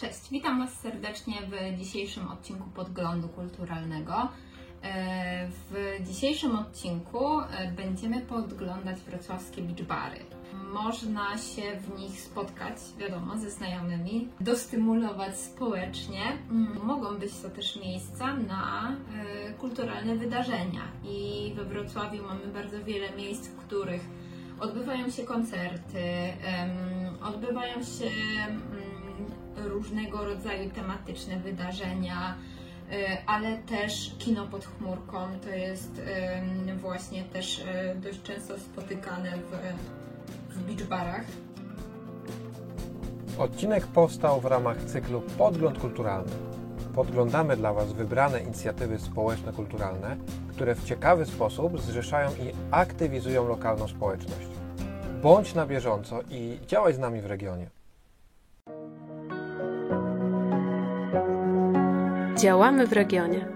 Cześć, witam Was serdecznie w dzisiejszym odcinku Podglądu Kulturalnego. E, w dzisiejszym odcinku e, będziemy podglądać wrocławskie beach bary. Można się w nich spotkać, wiadomo, ze znajomymi, dostymulować społecznie. Mm, Mogą być to też miejsca na e, kulturalne wydarzenia i we Wrocławiu mamy bardzo wiele miejsc, w których odbywają się koncerty, odbywają się mm, różnego rodzaju tematyczne wydarzenia, y, ale też kino pod chmurką to jest właśnie też y, dość często spotykane w, w beach barach. Odcinek powstał w ramach cyklu Podgląd Kulturalny. Podglądamy dla Was wybrane inicjatywy społeczno-kulturalne, które w ciekawy sposób zrzeszają i aktywizują lokalną społeczność. Bądź na bieżąco i działaj z nami w regionie. Działamy w regionie.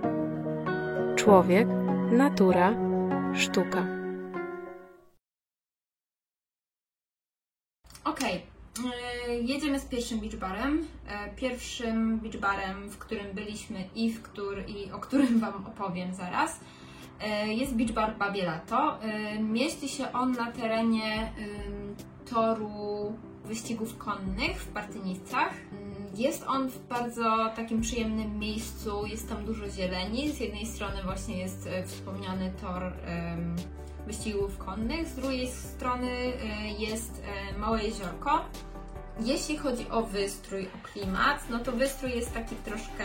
Człowiek, natura, sztuka. Okej, y, jedziemy z pierwszym beach barem. E, Pierwszym beach barem, w którym byliśmy i, w któr, i o którym Wam opowiem zaraz, e, jest beach bar Babie. E, Mieści się on na terenie toru wyścigów konnych w Partynicach. Jest on w bardzo takim przyjemnym miejscu, jest tam dużo zieleni. Z jednej strony właśnie jest e, wspomniany tor wyścigów konnych, z drugiej strony e, jest e, małe jeziorko. Jeśli chodzi o wystrój, o klimat, no to wystrój jest taki troszkę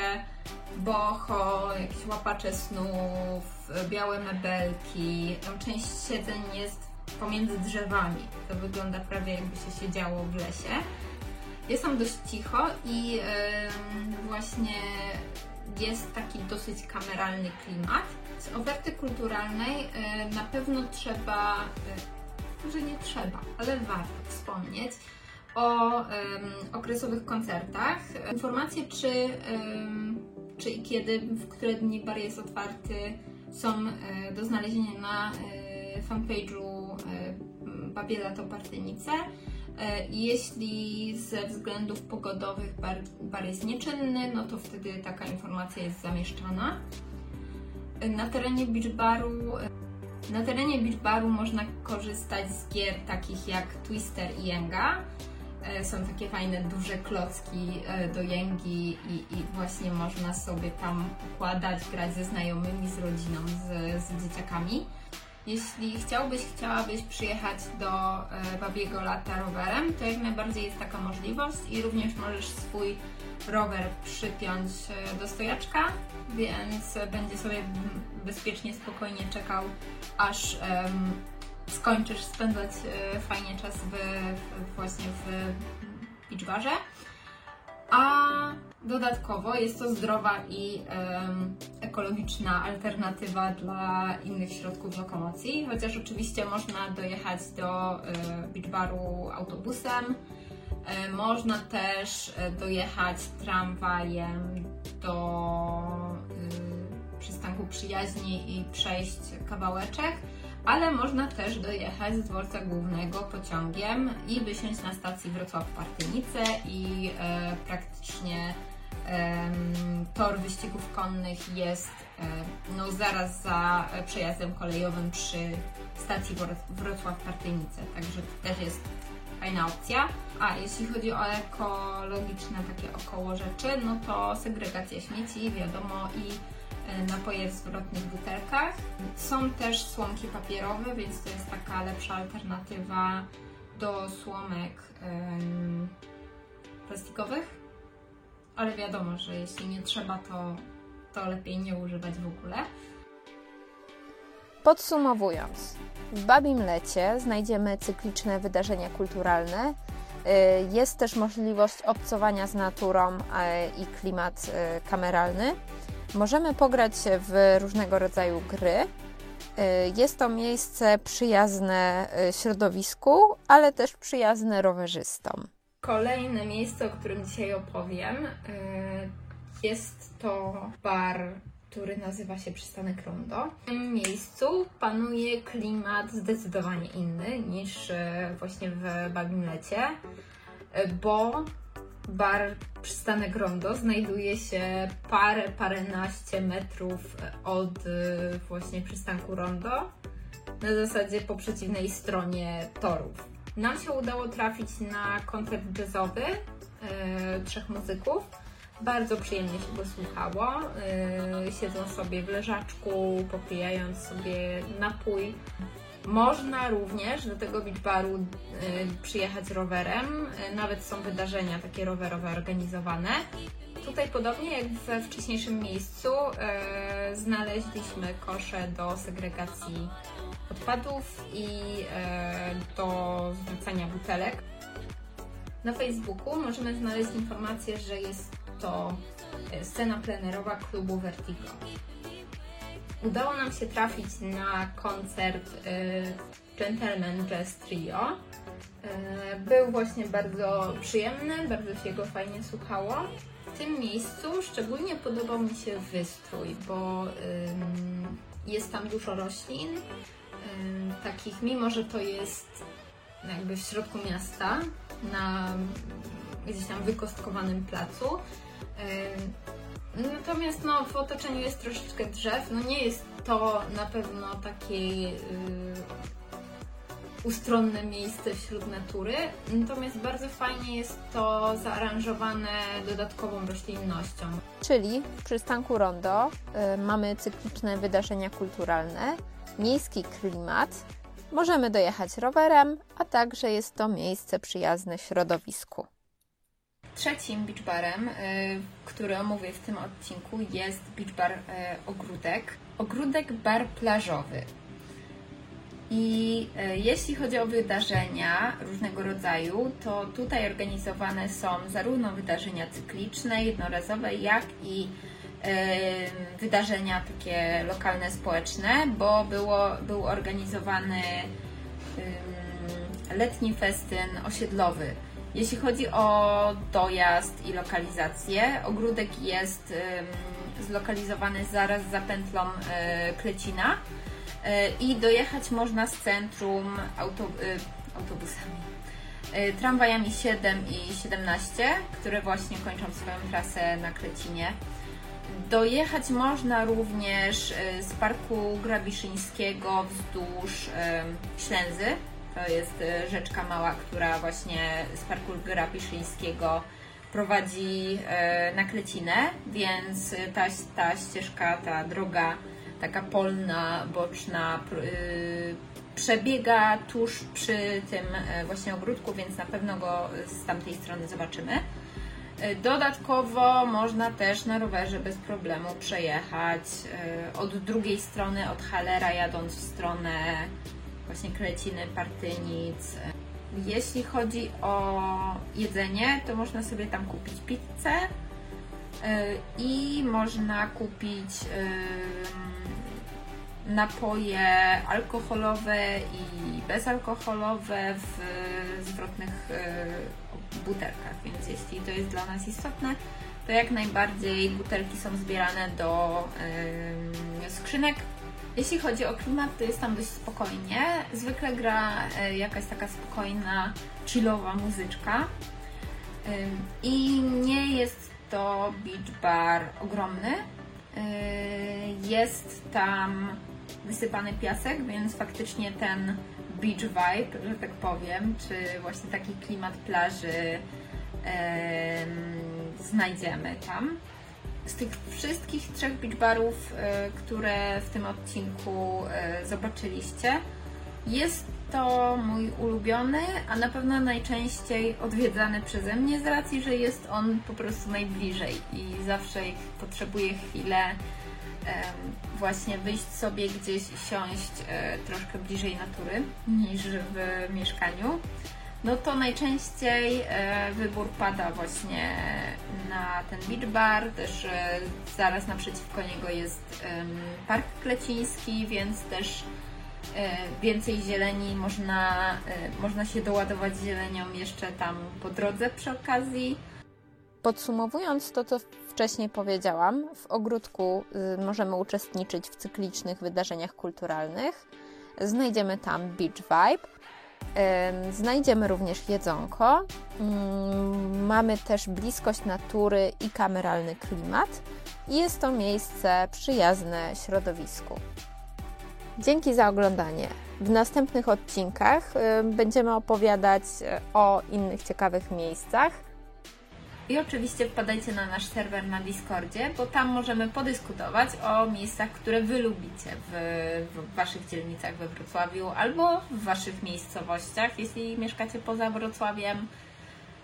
boho, jakieś łapacze snów, białe mebelki. Tam część siedzeń jest pomiędzy drzewami. To wygląda prawie jakby się siedziało w lesie. Jest tam dość cicho i em, właśnie jest taki dosyć kameralny klimat. Z oferty kulturalnej e, na pewno trzeba, e, może nie trzeba, ale warto wspomnieć o okresowych koncertach. Informacje, czy, czy i kiedy, w które dni bar jest otwarty, są e, do znalezienia na e, fanpage'u e, Babiela to Partynice. E, Jeśli ze względów pogodowych bar, bar jest nieczynny, no to wtedy taka informacja jest zamieszczana. E, Na terenie beach baru na terenie beach baru można korzystać z gier takich jak Twister i Jenga. E, Są takie fajne duże klocki e, do Jengi i, i właśnie można sobie tam układać, grać ze znajomymi, z rodziną, z, z dzieciakami. Jeśli chciałbyś, chciałabyś przyjechać do e, Babiego Lata rowerem, to jak najbardziej jest taka możliwość i również możesz swój rower przypiąć e, do stojaczka, więc będzie sobie bezpiecznie, spokojnie czekał, aż em, skończysz spędzać e, fajnie czas w, w, właśnie w beach barze. A dodatkowo jest to zdrowa i em, ekologiczna alternatywa dla innych środków lokomocji, chociaż oczywiście można dojechać do e, beach baru autobusem. E, Można też e, dojechać tramwajem do y, przystanku przyjaźni i przejść kawałeczek, ale można też dojechać z dworca głównego pociągiem i wysiąść na stacji Wrocław Partynice i e, praktycznie em, tor wyścigów konnych jest e, no, zaraz za e, przejazdem kolejowym przy stacji Wro- Wrocław Partynice, także to też jest fajna opcja. A jeśli chodzi o ekologiczne takie około rzeczy, no to segregacja śmieci, wiadomo, i e, napoje w zwrotnych butelkach. Są też słomki papierowe, więc to jest taka lepsza alternatywa do słomek plastikowych. Ale wiadomo, że jeśli nie trzeba, to, to lepiej nie używać w ogóle. Podsumowując, w Babim Lecie znajdziemy cykliczne wydarzenia kulturalne. Y, Jest też możliwość obcowania z naturą y, i klimat kameralny. Możemy pograć w różnego rodzaju gry. Y, Jest to miejsce przyjazne y, środowisku, ale też przyjazne rowerzystom. Kolejne miejsce, o którym dzisiaj opowiem, y, jest to bar, który nazywa się Przystanek Rondo. W tym miejscu panuje klimat zdecydowanie inny niż właśnie w Babim Lecie, y, bo bar Przystanek Rondo znajduje się parę, paręnaście metrów od y, właśnie przystanku Rondo, na zasadzie po przeciwnej stronie torów. Nam się udało trafić na koncert jazzowy e, trzech muzyków. Bardzo przyjemnie się go słuchało. E, siedzą sobie w leżaczku, popijając sobie napój. Można również do tego beach baru e, przyjechać rowerem. E, nawet są wydarzenia takie rowerowe organizowane. Tutaj podobnie jak we wcześniejszym miejscu e, znaleźliśmy kosze do segregacji odpadów i do zwracania butelek. Na Facebooku możemy znaleźć informację, że jest to scena plenerowa klubu Vertigo. Udało nam się trafić na koncert e, Gentleman Jazz Trio. E, Był właśnie bardzo przyjemny, bardzo się go fajnie słuchało. W tym miejscu szczególnie podobał mi się wystrój, bo jest tam dużo roślin, ym, takich, mimo że to jest jakby w środku miasta, na gdzieś tam wykostkowanym placu. Natomiast no, w otoczeniu jest troszeczkę drzew. No nie jest to na pewno takie yy, ustronne miejsce wśród natury. Natomiast bardzo fajnie jest to zaaranżowane dodatkową roślinnością. Czyli w przystanku Rondo y, mamy cykliczne wydarzenia kulturalne, miejski klimat, możemy dojechać rowerem, a także jest to miejsce przyjazne środowisku. Trzecim beach barem, y, który omówię w tym odcinku, jest beach bar y, Ogródek. Ogródek bar plażowy. I e, jeśli chodzi o wydarzenia różnego rodzaju, to tutaj organizowane są zarówno wydarzenia cykliczne, jednorazowe, jak i wydarzenia takie lokalne, społeczne, bo było, był organizowany letni festyn osiedlowy. Jeśli chodzi o dojazd i lokalizację, ogródek jest zlokalizowany zaraz za pętlą e, Klecina E, i dojechać można z centrum e, autobusami. Tramwajami 7 i 17, które właśnie kończą swoją trasę na Krecinie. Dojechać można również z Parku Grabiszyńskiego wzdłuż Ślęzy. To jest e, rzeczka mała, która właśnie z Parku Grabiszyńskiego prowadzi e, na Klecinę, więc ta, ta ścieżka, ta droga taka polna, boczna, y, przebiega tuż przy tym e, właśnie ogródku, więc na pewno go z tamtej strony zobaczymy. Dodatkowo można też na rowerze bez problemu przejechać od drugiej strony, od Halera, jadąc w stronę właśnie Kreciny, Partynic. Jeśli chodzi o jedzenie, to można sobie tam kupić pizzę y, i można kupić napoje alkoholowe i bezalkoholowe w zwrotnych y, butelkach, więc jeśli to jest dla nas istotne, to jak najbardziej butelki są zbierane do skrzynek. Jeśli chodzi o klimat, to jest tam dość spokojnie. Zwykle gra y, jakaś taka spokojna, chillowa muzyczka. I nie jest to beach bar ogromny. Yy, Jest tam wysypany piasek, więc faktycznie ten beach vibe, że tak powiem, czy właśnie taki klimat plaży em, znajdziemy tam. Z tych wszystkich trzech beach barów, e, które w tym odcinku e, zobaczyliście, jest to mój ulubiony, a na pewno najczęściej odwiedzany przeze mnie z racji, że jest on po prostu najbliżej i zawsze potrzebuję chwilę właśnie wyjść sobie gdzieś i siąść e, troszkę bliżej natury niż w mieszkaniu. No to najczęściej e, wybór pada właśnie na ten beach bar, też e, zaraz naprzeciwko niego jest Park Kleciński, więc też e, więcej zieleni, można, można się doładować zielenią jeszcze tam po drodze przy okazji. Podsumowując to, co wcześniej powiedziałam, w ogródku y, możemy uczestniczyć w cyklicznych wydarzeniach kulturalnych. Znajdziemy tam Beach Vibe. Znajdziemy również jedzonko. Mm, mamy też bliskość natury i kameralny klimat. Jest to miejsce przyjazne środowisku. Dzięki za oglądanie. W następnych odcinkach będziemy opowiadać e, o innych ciekawych miejscach. I oczywiście wpadajcie na nasz serwer na Discordzie, bo tam możemy podyskutować o miejscach, które Wy lubicie w, w Waszych dzielnicach we Wrocławiu albo w Waszych miejscowościach, jeśli mieszkacie poza Wrocławiem.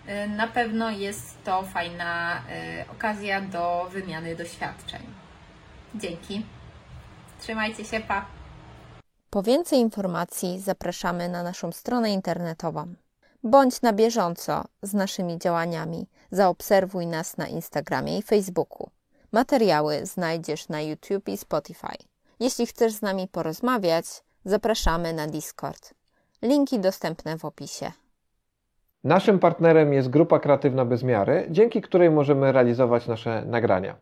Y, na pewno jest to fajna y, okazja do wymiany doświadczeń. Dzięki. Trzymajcie się, pa! Po więcej informacji zapraszamy na naszą stronę internetową. Bądź na bieżąco z naszymi działaniami. Zaobserwuj nas na Instagramie i Facebooku. Materiały znajdziesz na YouTube i Spotify. Jeśli chcesz z nami porozmawiać, zapraszamy na Discord. Linki dostępne w opisie. Naszym partnerem jest Grupa Kreatywna Bezmiary, dzięki której możemy realizować nasze nagrania.